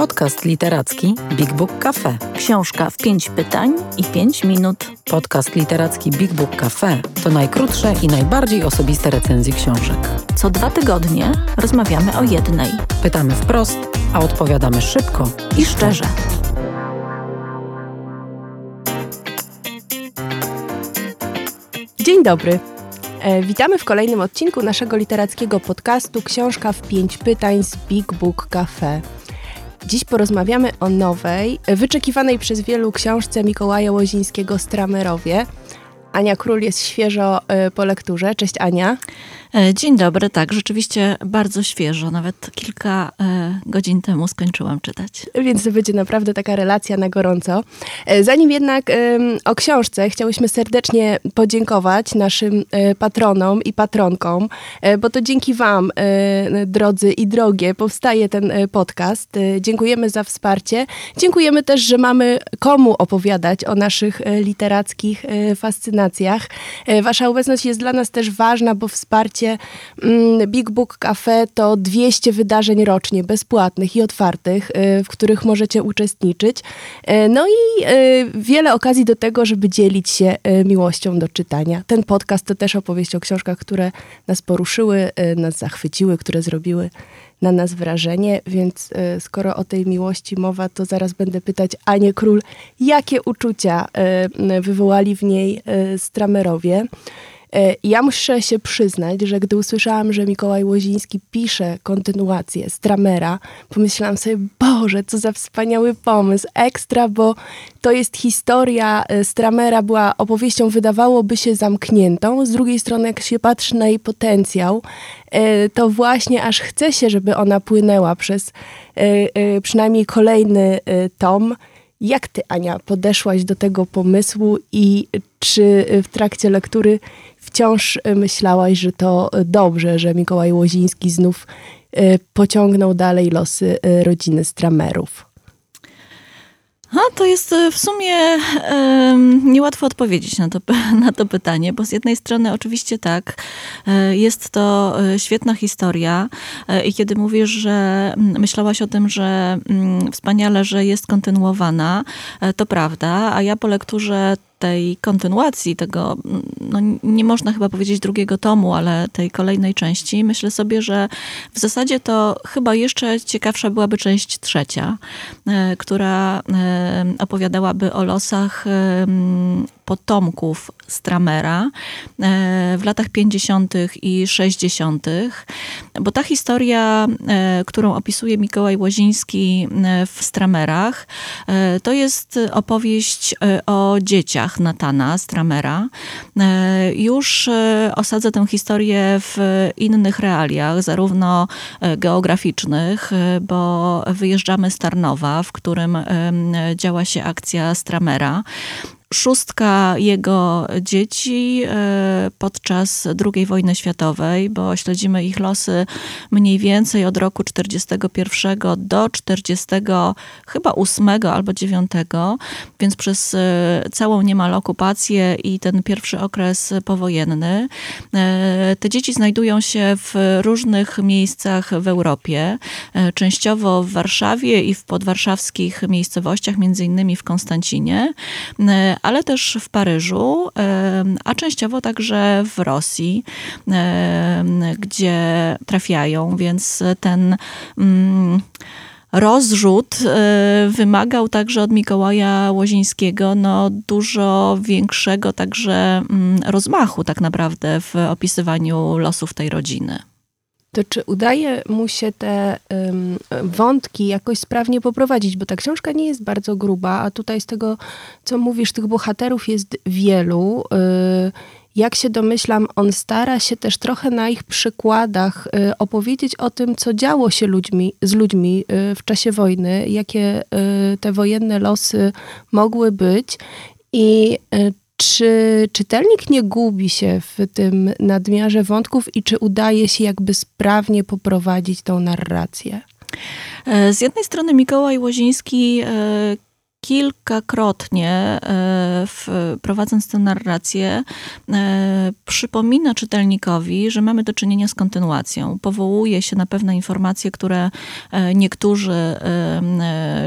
Podcast literacki Big Book Cafe. Książka w pięć pytań i pięć minut. Podcast literacki Big Book Cafe to najkrótsze i najbardziej osobiste recenzje książek. Co dwa tygodnie rozmawiamy o jednej. Pytamy wprost, a odpowiadamy szybko I szczerze. Dzień dobry. E, witamy w kolejnym odcinku naszego literackiego podcastu Książka w pięć pytań z Big Book Cafe. Dziś porozmawiamy o nowej, wyczekiwanej przez wielu książce Mikołaja Łozińskiego Stramerowie. Ania Król jest świeżo e, po lekturze. Cześć Ania. E, dzień dobry, tak, rzeczywiście bardzo świeżo, nawet kilka e, godzin temu skończyłam czytać. Więc to będzie naprawdę taka relacja na gorąco. E, zanim jednak o książce, chciałyśmy serdecznie podziękować naszym patronom i patronkom, bo to dzięki Wam, drodzy i drogie, powstaje ten podcast. Dziękujemy za wsparcie. Dziękujemy też, że mamy komu opowiadać o naszych literackich fascynacjach. Wasza obecność jest dla nas też ważna, bo wsparcie Mm, Big Book Cafe to 200 wydarzeń rocznie, bezpłatnych i otwartych, y, w których możecie uczestniczyć. Y, no i y, wiele okazji do tego, żeby dzielić się miłością do czytania. Ten podcast to też opowieść o książkach, które nas poruszyły, nas zachwyciły, które zrobiły na nas wrażenie, więc skoro o tej miłości mowa, to zaraz będę pytać Anię Król, jakie uczucia wywołali w niej stramerowie. E, ja muszę się przyznać, że gdy usłyszałam, że Mikołaj Łoziński pisze kontynuację Stramera, pomyślałam sobie, Boże, co za wspaniały pomysł, ekstra, bo to jest historia e, Stramera, była opowieścią, wydawałoby się zamkniętą. Z drugiej strony, jak się patrzy na jej potencjał, e, to właśnie aż chce się, żeby ona płynęła przez przynajmniej kolejny tom. Jak ty, Ania, podeszłaś do tego pomysłu i czy w trakcie lektury wciąż e, myślałaś, że to dobrze, że Mikołaj Łoziński znów e, pociągnął dalej losy rodziny Stramerów? A to jest w sumie um, niełatwo odpowiedzieć na to, na to pytanie, bo z jednej strony oczywiście tak, jest to świetna historia i kiedy mówisz, że myślałaś o tym, że wspaniale, że jest kontynuowana, to prawda, a ja po lekturze tej kontynuacji tego, no nie można chyba powiedzieć drugiego tomu, ale tej kolejnej części, myślę sobie, że w zasadzie to chyba jeszcze ciekawsza byłaby część trzecia, e, która e, opowiadałaby o losach potomków Stramera e, w latach 50. i 60., bo ta historia, e, którą opisuje Mikołaj Łoziński e, w Stramerach, to jest opowieść o dzieciach Natana Stramera. Już osadza tę historię w innych realiach, zarówno geograficznych, bo wyjeżdżamy z Tarnowa, w którym działa się akcja Stramera szóstka jego dzieci e, podczas II wojny światowej, bo śledzimy ich losy mniej więcej od roku 41 do 40 chyba 8 albo 9, więc przez e, całą niemal okupację i ten pierwszy okres powojenny. E, te dzieci znajdują się w różnych miejscach w Europie, częściowo w Warszawie i w podwarszawskich miejscowościach, między innymi w Konstancinie, ale też w Paryżu, a częściowo także w Rosji, gdzie trafiają, więc ten mm, rozrzut e, wymagał także od Mikołaja Łozińskiego no, dużo większego także mm, rozmachu tak naprawdę w opisywaniu losów tej rodziny to czy udaje mu się te um, wątki jakoś sprawnie poprowadzić? Bo ta książka nie jest bardzo gruba, a tutaj z tego, co mówisz, tych bohaterów jest wielu. Y, jak się domyślam, on stara się też trochę na ich przykładach y, opowiedzieć o tym, co działo się ludźmi, z ludźmi y, w czasie wojny, jakie te wojenne losy mogły być. I czy czytelnik nie gubi się w tym nadmiarze wątków i czy udaje się jakby sprawnie poprowadzić tą narrację? E, z jednej strony Mikołaj Łoziński e, kilkakrotnie e, w, prowadząc tę narrację, e, przypomina czytelnikowi, że mamy do czynienia z kontynuacją. Powołuje się na pewne informacje, które e, niektórzy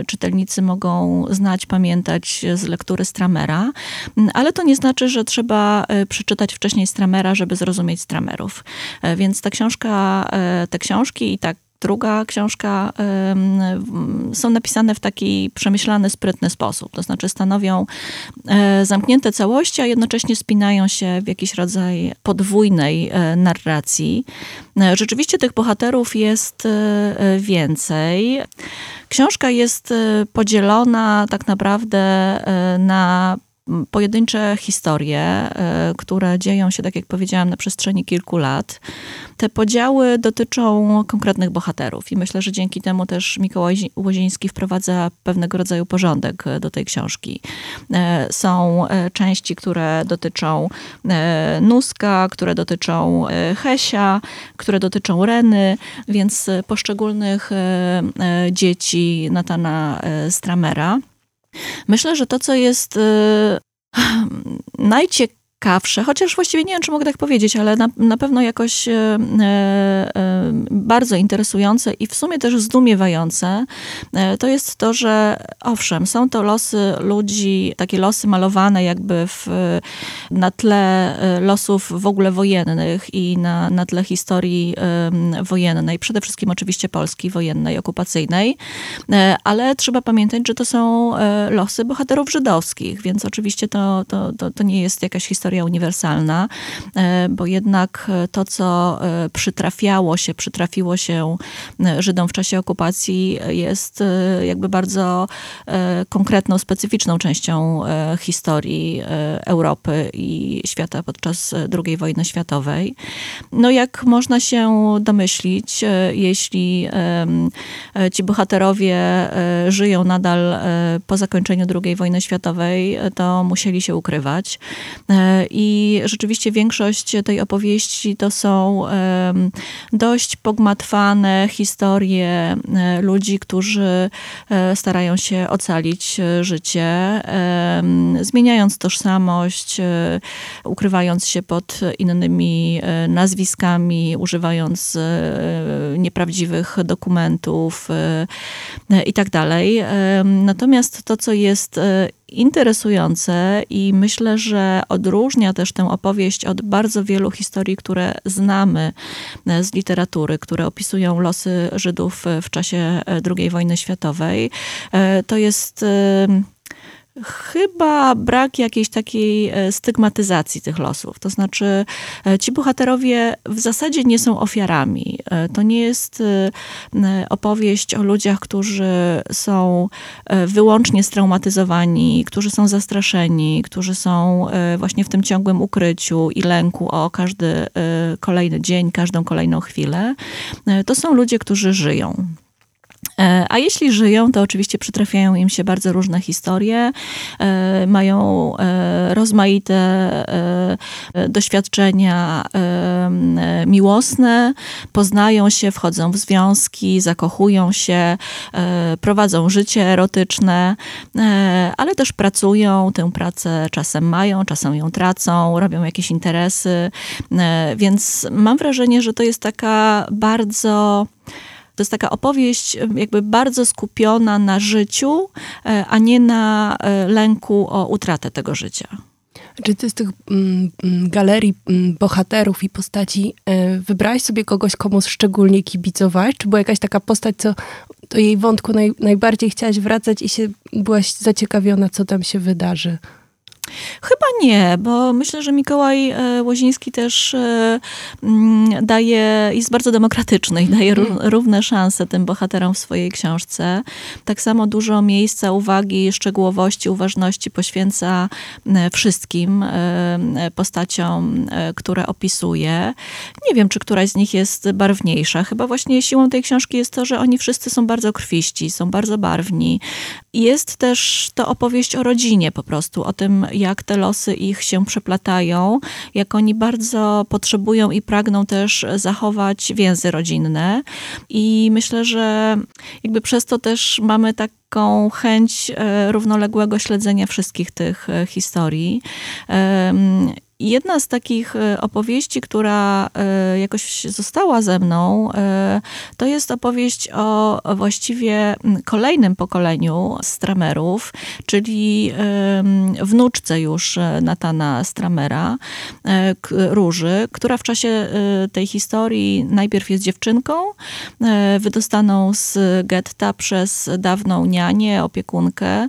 czytelnicy mogą znać, pamiętać z lektury Stramera, ale to nie znaczy, że trzeba przeczytać wcześniej Stramera, żeby zrozumieć Stramerów. Więc ta książka, te książki i tak druga książka są napisane w taki przemyślany, sprytny sposób. To znaczy stanowią e, zamknięte całości, a jednocześnie spinają się w jakiś rodzaj podwójnej e, narracji. E, rzeczywiście tych bohaterów jest więcej. Książka jest podzielona tak naprawdę na pojedyncze historie, e, które dzieją się, tak jak powiedziałam, na przestrzeni kilku lat. Te podziały dotyczą konkretnych bohaterów i myślę, że dzięki temu też Mikołaj Łoziński wprowadza pewnego rodzaju porządek do tej książki. E, są e, części, które dotyczą Nuska, które dotyczą Hesia, które dotyczą Reny, więc poszczególnych dzieci Natana Stramera. Myślę, że to, co jest y, najciekawsze, ciekawsze, chociaż właściwie nie wiem, czy mogę tak powiedzieć, ale na, na pewno jakoś e, e, bardzo interesujące i w sumie też zdumiewające, e, to jest to, że owszem, są to losy ludzi, takie losy malowane jakby w, na tle e, losów w ogóle wojennych i na, na tle historii e, wojennej, przede wszystkim oczywiście Polski wojennej, okupacyjnej, e, ale trzeba pamiętać, że to są losy bohaterów żydowskich, więc oczywiście to, to, to, to nie jest jakaś historia historia uniwersalna, e, bo jednak to, co e, przytrafiało się, przytrafiło się e, Żydom w czasie okupacji, jest jakby bardzo konkretną, specyficzną częścią historii Europy i świata podczas II wojny światowej. No jak można się domyślić, jeśli ci bohaterowie żyją nadal po zakończeniu II wojny światowej, to musieli się ukrywać. I rzeczywiście większość tej opowieści to są dość pogmatwane historie e, ludzi, którzy e, starają się ocalić e, życie, zmieniając tożsamość, ukrywając się pod innymi nazwiskami, używając nieprawdziwych dokumentów i tak. Natomiast to, co jest interesujące i myślę, że odróżnia też tę opowieść od bardzo wielu historii, które znamy e, z literatury, które opisują losy Żydów w czasie e, II wojny światowej. E, to jest chyba brak jakiejś takiej e, stygmatyzacji tych losów. To znaczy, e, ci bohaterowie w zasadzie nie są ofiarami. E, to nie jest opowieść o ludziach, którzy są wyłącznie straumatyzowani, którzy są zastraszeni, którzy są właśnie w tym ciągłym ukryciu i lęku o każdy kolejny dzień, każdą kolejną chwilę. To są ludzie, którzy żyją. E, a jeśli żyją, to oczywiście przytrafiają im się bardzo różne historie, e, mają e, rozmaite doświadczenia miłosne, poznają się, wchodzą w związki, zakochują się, prowadzą życie erotyczne, ale też pracują, tę pracę czasem mają, czasem ją tracą, robią jakieś interesy, więc mam wrażenie, że to jest taka bardzo to jest taka opowieść jakby bardzo skupiona na życiu, e, a nie na e, lęku o utratę tego życia. Czy ty z tych mm, mm galerii mm, bohaterów i postaci y, wybrałeś sobie kogoś, komu szczególnie kibicowałeś? Czy była jakaś taka postać, co do jej wątku naj, najbardziej chciałaś wracać i się byłaś zaciekawiona, co tam się wydarzy? Chyba nie, bo myślę, że Mikołaj e, Łoziński też e, mm, daje, jest bardzo demokratyczny i daje mhm. równe szanse tym bohaterom w swojej książce. Tak samo dużo miejsca, uwagi, szczegółowości, uważności poświęca wszystkim e, postaciom, które opisuje. Nie wiem, czy któraś z nich jest barwniejsza. Chyba właśnie siłą tej książki jest to, że oni wszyscy są bardzo krwiści, są bardzo barwni. Jest też to opowieść o rodzinie po prostu, o tym, jak te losy ich się przeplatają, jak oni bardzo potrzebują i pragną też zachować więzy rodzinne. I myślę, że jakby przez to też mamy tak taką chęć równoległego śledzenia wszystkich tych historii. Jedna z takich e, opowieści, która e, jakoś została ze mną, e, to jest opowieść o właściwie kolejnym pokoleniu Stramerów, czyli wnuczce już Natana Stramera, Róży, która w czasie tej historii najpierw jest dziewczynką, wydostaną z getta przez dawną nianię, opiekunkę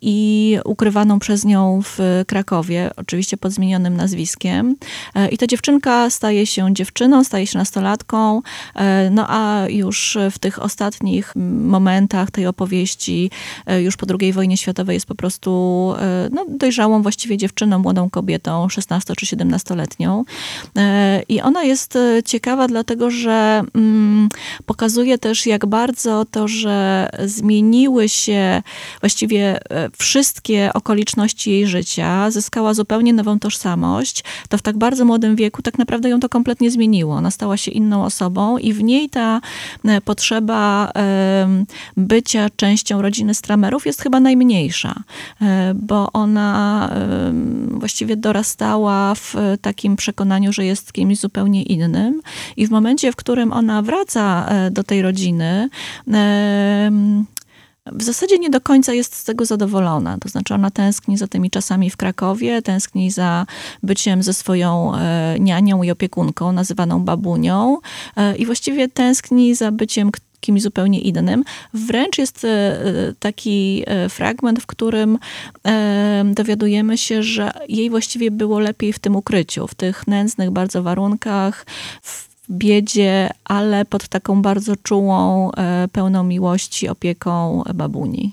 i ukrywaną przez nią w Krakowie, oczywiście pod zmienionym nazwiskiem. E, I ta dziewczynka staje się dziewczyną, staje się nastolatką, e, no a już w tych ostatnich momentach tej opowieści, e, już po II wojnie światowej jest po prostu no, dojrzałą właściwie dziewczyną, młodą kobietą, 16 czy 17-letnią. I ona jest ciekawa dlatego, że mm, pokazuje też jak bardzo to, że zmieniły się właściwie wszystkie okoliczności jej życia, zyskała zupełnie nową tożsamość tożsamość, to w tak bardzo młodym wieku tak naprawdę ją to kompletnie zmieniło. Ona stała się inną osobą i w niej ta e, potrzeba bycia częścią rodziny Stramerów jest chyba najmniejsza, e, bo ona właściwie dorastała w takim przekonaniu, że jest kimś zupełnie innym i w momencie, w którym ona wraca e, do tej rodziny, w zasadzie nie do końca jest z tego zadowolona. To znaczy ona tęskni za tymi czasami w Krakowie, tęskni za byciem ze swoją e, nianią i opiekunką, nazywaną babunią e, i właściwie tęskni za byciem kimś zupełnie innym. Wręcz jest e, taki fragment, w którym dowiadujemy się, że jej właściwie było lepiej w tym ukryciu, w tych nędznych bardzo warunkach, w biedzie, ale pod taką bardzo czułą, e, pełną miłości opieką babuni.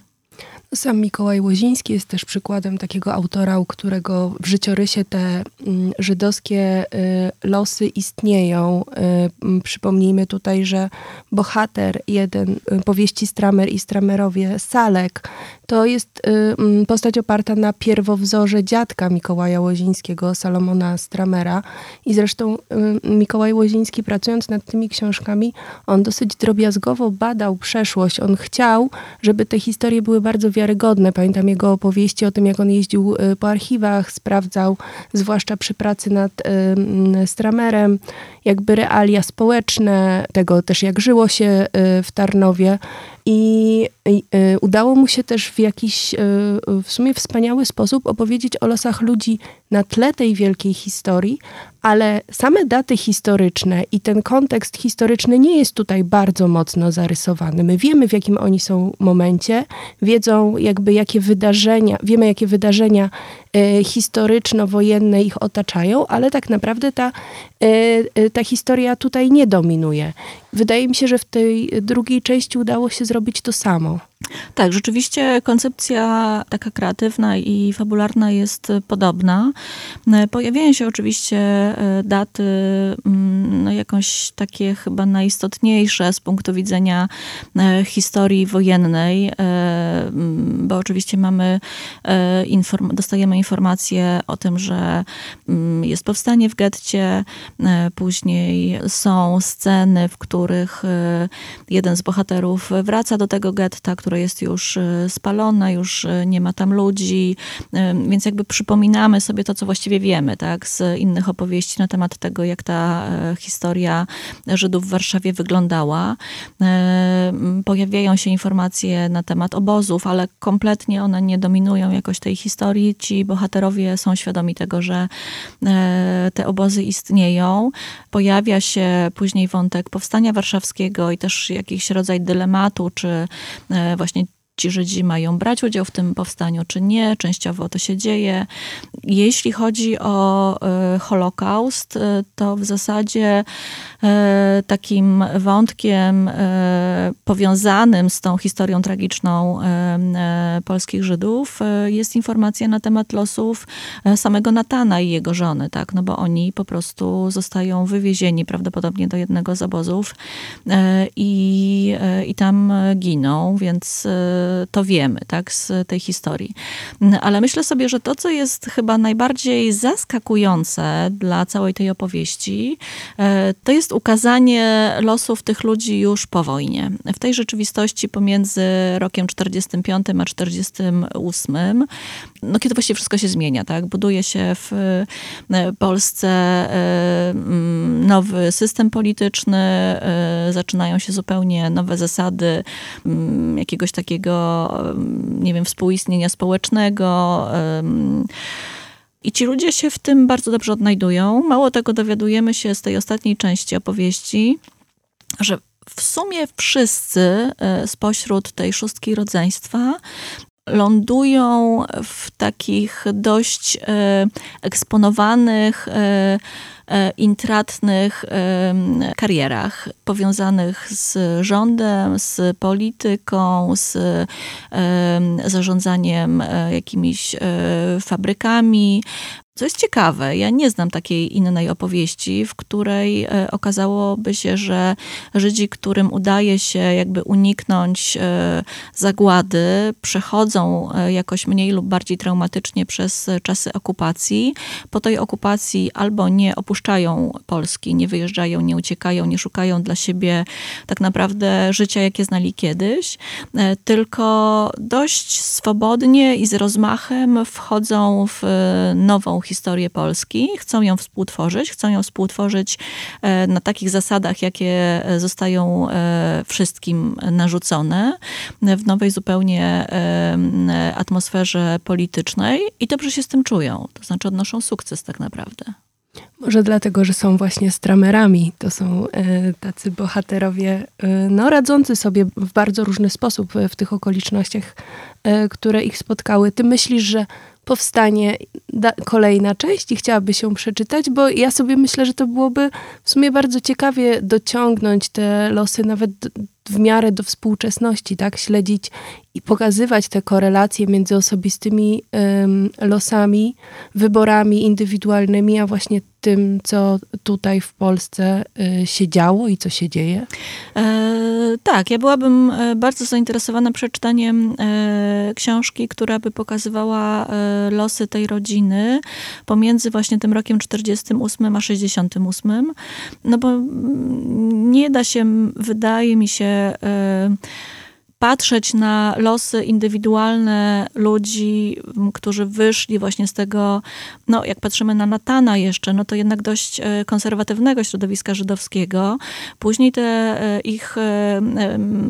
Sam Mikołaj Łoziński jest też przykładem takiego autora, u którego w życiorysie te mm, żydowskie y, losy istnieją. Y, przypomnijmy tutaj, że bohater jeden y, powieści Stramer i Stramerowie, Salek, to jest postać oparta na pierwowzorze dziadka Mikołaja Łozińskiego, Salomona Stramera. I zresztą Mikołaj Łoziński, pracując nad tymi książkami, on dosyć drobiazgowo badał przeszłość. On chciał, żeby te historie były bardzo wiarygodne wiarygodne. Pamiętam jego opowieści o tym, jak on jeździł y, po archiwach, sprawdzał, zwłaszcza przy pracy nad y, Stramerem, jakby realia społeczne, tego też jak żyło się y, w Tarnowie. I, I, udało mu się też w jakiś w sumie wspaniały sposób opowiedzieć o losach ludzi na tle tej wielkiej historii, ale same daty historyczne i ten kontekst historyczny nie jest tutaj bardzo mocno zarysowany. My wiemy, w jakim oni są momencie, wiedzą jakby jakie wydarzenia, wiemy jakie wydarzenia historyczno-wojenne ich otaczają, ale tak naprawdę ta, e, e, ta historia tutaj nie dominuje. Wydaje mi się, że w tej drugiej części udało się zrobić to samo. Tak, rzeczywiście koncepcja taka kreatywna i fabularna jest podobna. Pojawiają się oczywiście e, daty, mm, no jakąś takie chyba najistotniejsze z punktu widzenia e, historii wojennej, e, mm, bo oczywiście mamy, dostajemy informacje o tym, że mm, jest powstanie w getcie, później są sceny, w których jeden z bohaterów wraca do tego getta, które jest już e, spalona, już e, nie ma tam ludzi, e, więc jakby przypominamy sobie to, co właściwie wiemy, tak, z innych opowieści na temat tego, jak ta historia Żydów w Warszawie wyglądała. Pojawiają się informacje na temat obozów, ale kompletnie one nie dominują jakoś tej historii. Ci bohaterowie są świadomi tego, że te obozy istnieją. Pojawia się później wątek powstania warszawskiego i też jakiś rodzaj dylematu, czy właśnie ci Żydzi mają brać udział w tym powstaniu, czy nie. Częściowo to się dzieje. Jeśli chodzi o e, Holokaust, e, to w zasadzie takim wątkiem powiązanym z tą historią tragiczną polskich Żydów jest informacja na temat losów samego Natana i jego żony, tak? No bo oni po prostu zostają wywiezieni prawdopodobnie do jednego z obozów i, i tam giną, więc to wiemy, tak, z tej historii. Ale myślę sobie, że to, co jest chyba najbardziej zaskakujące dla całej tej opowieści, e, to jest jest ukazanie losów tych ludzi już po wojnie. W tej rzeczywistości pomiędzy rokiem 45 a 48, no kiedy właściwie wszystko się zmienia, tak? Buduje się w e, Polsce e, nowy system polityczny, e, zaczynają się zupełnie nowe zasady jakiegoś takiego, nie wiem, współistnienia społecznego. I ci ludzie się w tym bardzo dobrze odnajdują. Mało tego, dowiadujemy się z tej ostatniej części opowieści, że w sumie wszyscy e, spośród tej szóstki rodzeństwa lądują w takich dość e, eksponowanych, e, intratnych karierach powiązanych z rządem, z polityką, z zarządzaniem jakimiś fabrykami, co jest ciekawe, ja nie znam takiej innej opowieści, w której e, okazałoby się, że Żydzi, którym udaje się jakby uniknąć e, zagłady, przechodzą e, jakoś mniej lub bardziej traumatycznie przez czasy okupacji. Po tej okupacji albo nie opuszczają Polski, nie wyjeżdżają, nie uciekają, nie szukają dla siebie tak naprawdę życia, jakie znali kiedyś, tylko dość swobodnie i z rozmachem wchodzą w nową historię Polski, chcą ją współtworzyć, chcą ją współtworzyć e, na takich zasadach, jakie e, zostają e, wszystkim narzucone, w nowej zupełnie atmosferze politycznej i dobrze się z tym czują. To znaczy odnoszą sukces tak naprawdę. Może dlatego, że są właśnie stramerami. To są tacy bohaterowie, no, radzący sobie w bardzo różny sposób w tych okolicznościach, które ich spotkały. Ty myślisz, że powstanie kolejna część i chciałaby się przeczytać, bo ja sobie myślę, że to byłoby w sumie bardzo ciekawie dociągnąć te losy nawet w miarę do współczesności, tak? Śledzić i pokazywać te korelacje między osobistymi um, losami, wyborami indywidualnymi, a właśnie tym, co tutaj w Polsce y, się działo i co się dzieje? E, tak, ja byłabym e, bardzo zainteresowana przeczytaniem e, książki, która by pokazywała e, losy tej rodziny pomiędzy właśnie tym rokiem 48 a 68. No bo mm, nie da się, wydaje mi się, e, patrzeć na losy indywidualne ludzi, którzy wyszli właśnie z tego, no jak patrzymy na Natana jeszcze, no to jednak dość e, konserwatywnego środowiska żydowskiego. Później te e, ich e,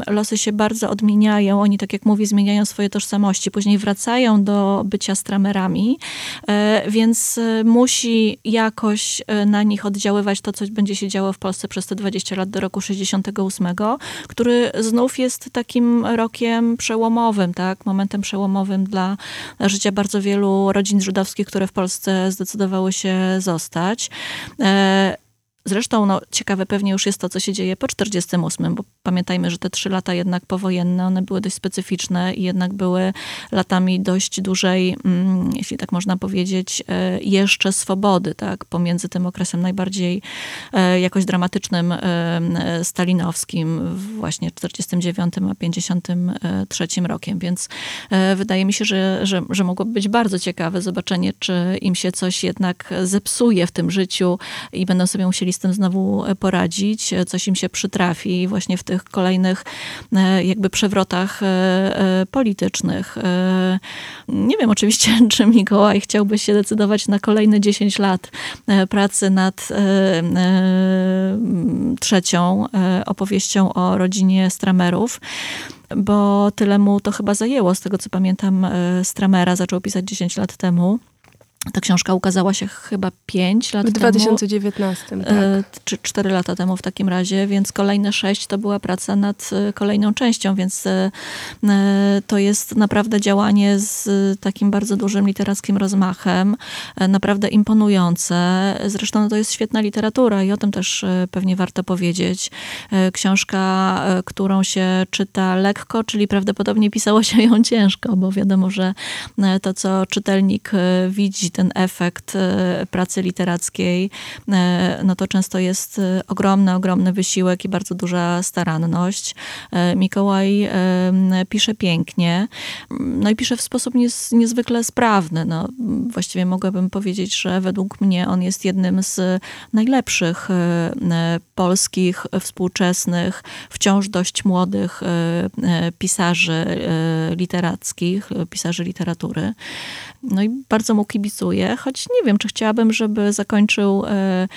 losy się bardzo odmieniają. Oni, tak jak mówi, zmieniają swoje tożsamości. Później wracają do bycia stramerami, więc musi jakoś na nich oddziaływać to, co będzie się działo w Polsce przez te 20 lat do roku 68, który znów jest takim rokiem przełomowym, tak? Momentem przełomowym dla życia bardzo wielu rodzin żydowskich, które w Polsce zdecydowały się zostać. Zresztą no, ciekawe pewnie już jest to, co się dzieje po 48, bo pamiętajmy, że te trzy lata jednak powojenne, one były dość specyficzne i jednak były latami dość dużej, mm, jeśli tak można powiedzieć, e, jeszcze swobody, tak, pomiędzy tym okresem najbardziej e, jakoś dramatycznym e, stalinowskim, właśnie 49 a 53 rokiem, więc wydaje mi się, że, że, że mogłoby być bardzo ciekawe zobaczenie, czy im się coś jednak zepsuje w tym życiu i będą sobie musieli z tym znowu poradzić, coś im się przytrafi właśnie w tych kolejnych e, jakby przewrotach e, e, politycznych. Nie wiem oczywiście, czy Mikołaj chciałby się decydować na kolejne 10 lat pracy nad trzecią opowieścią o rodzinie Stramerów bo tyle mu to chyba zajęło. Z tego co pamiętam, Stramera zaczął pisać 10 lat temu. Ta książka ukazała się chyba 5 lat temu. W 2019, tak. Czy 4 lata temu w takim razie, więc kolejne 6 to była praca nad e, kolejną częścią, więc e, e, to jest naprawdę działanie z takim bardzo dużym literackim rozmachem, naprawdę imponujące. Zresztą to jest świetna literatura i o tym też pewnie warto powiedzieć. Książka, którą się czyta lekko, czyli prawdopodobnie pisało się ją ciężko, bo wiadomo, że to, co czytelnik widzi, ten efekt pracy literackiej, no to często jest ogromny, ogromny wysiłek i bardzo duża staranność. Mikołaj pisze pięknie, no i pisze w sposób niez, niezwykle sprawny. No, właściwie mogłabym powiedzieć, że według mnie on jest jednym z najlepszych polskich, współczesnych, wciąż dość młodych pisarzy literackich, pisarzy literatury. No i bardzo mu kibicuję, choć nie wiem, czy chciałabym, żeby zakończył e,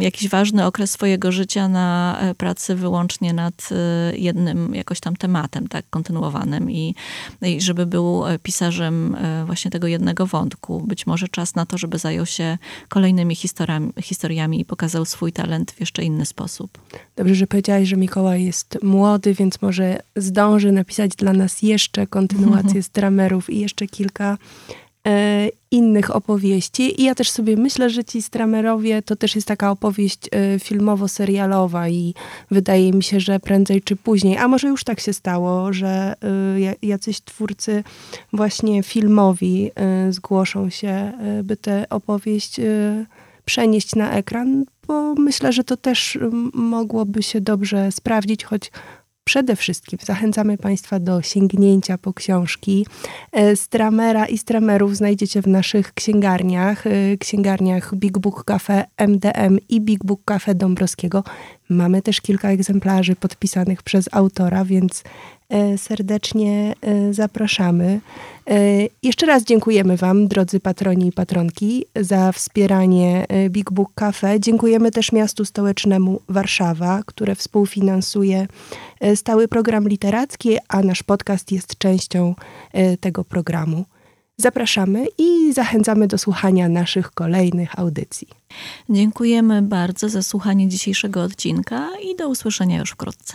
jakiś ważny okres swojego życia na e, pracy wyłącznie nad e, jednym jakoś tam tematem, tak, kontynuowanym i, i żeby był pisarzem właśnie tego jednego wątku. Być może czas na to, żeby zajął się kolejnymi historiami, historiami i pokazał swój talent w jeszcze inny sposób. Dobrze, że powiedziałaś, że Mikołaj jest młody, więc może zdąży napisać dla nas jeszcze kontynuację z dramerów i jeszcze kilka innych opowieści. I ja też sobie myślę, że ci Stramerowie to też jest taka opowieść e, filmowo-serialowa i wydaje mi się, że prędzej czy później, a może już tak się stało, że e, jacyś twórcy właśnie filmowi e, zgłoszą się, e, by tę opowieść e, przenieść na ekran, bo myślę, że to też mogłoby się dobrze sprawdzić, choć Przede wszystkim zachęcamy Państwa do sięgnięcia po książki. Stramera i stramerów znajdziecie w naszych księgarniach, e, księgarniach Big Book Cafe MDM i Big Book Cafe Dąbrowskiego. Mamy też kilka egzemplarzy podpisanych przez autora, więc E, serdecznie e, zapraszamy. E, jeszcze raz dziękujemy Wam, drodzy patroni i patronki, za wspieranie Big Book Cafe. Dziękujemy też miastu stołecznemu Warszawa, które współfinansuje stały program literacki, a nasz podcast jest częścią tego programu. Zapraszamy i zachęcamy do słuchania naszych kolejnych audycji. Dziękujemy bardzo za słuchanie dzisiejszego odcinka i do usłyszenia już wkrótce.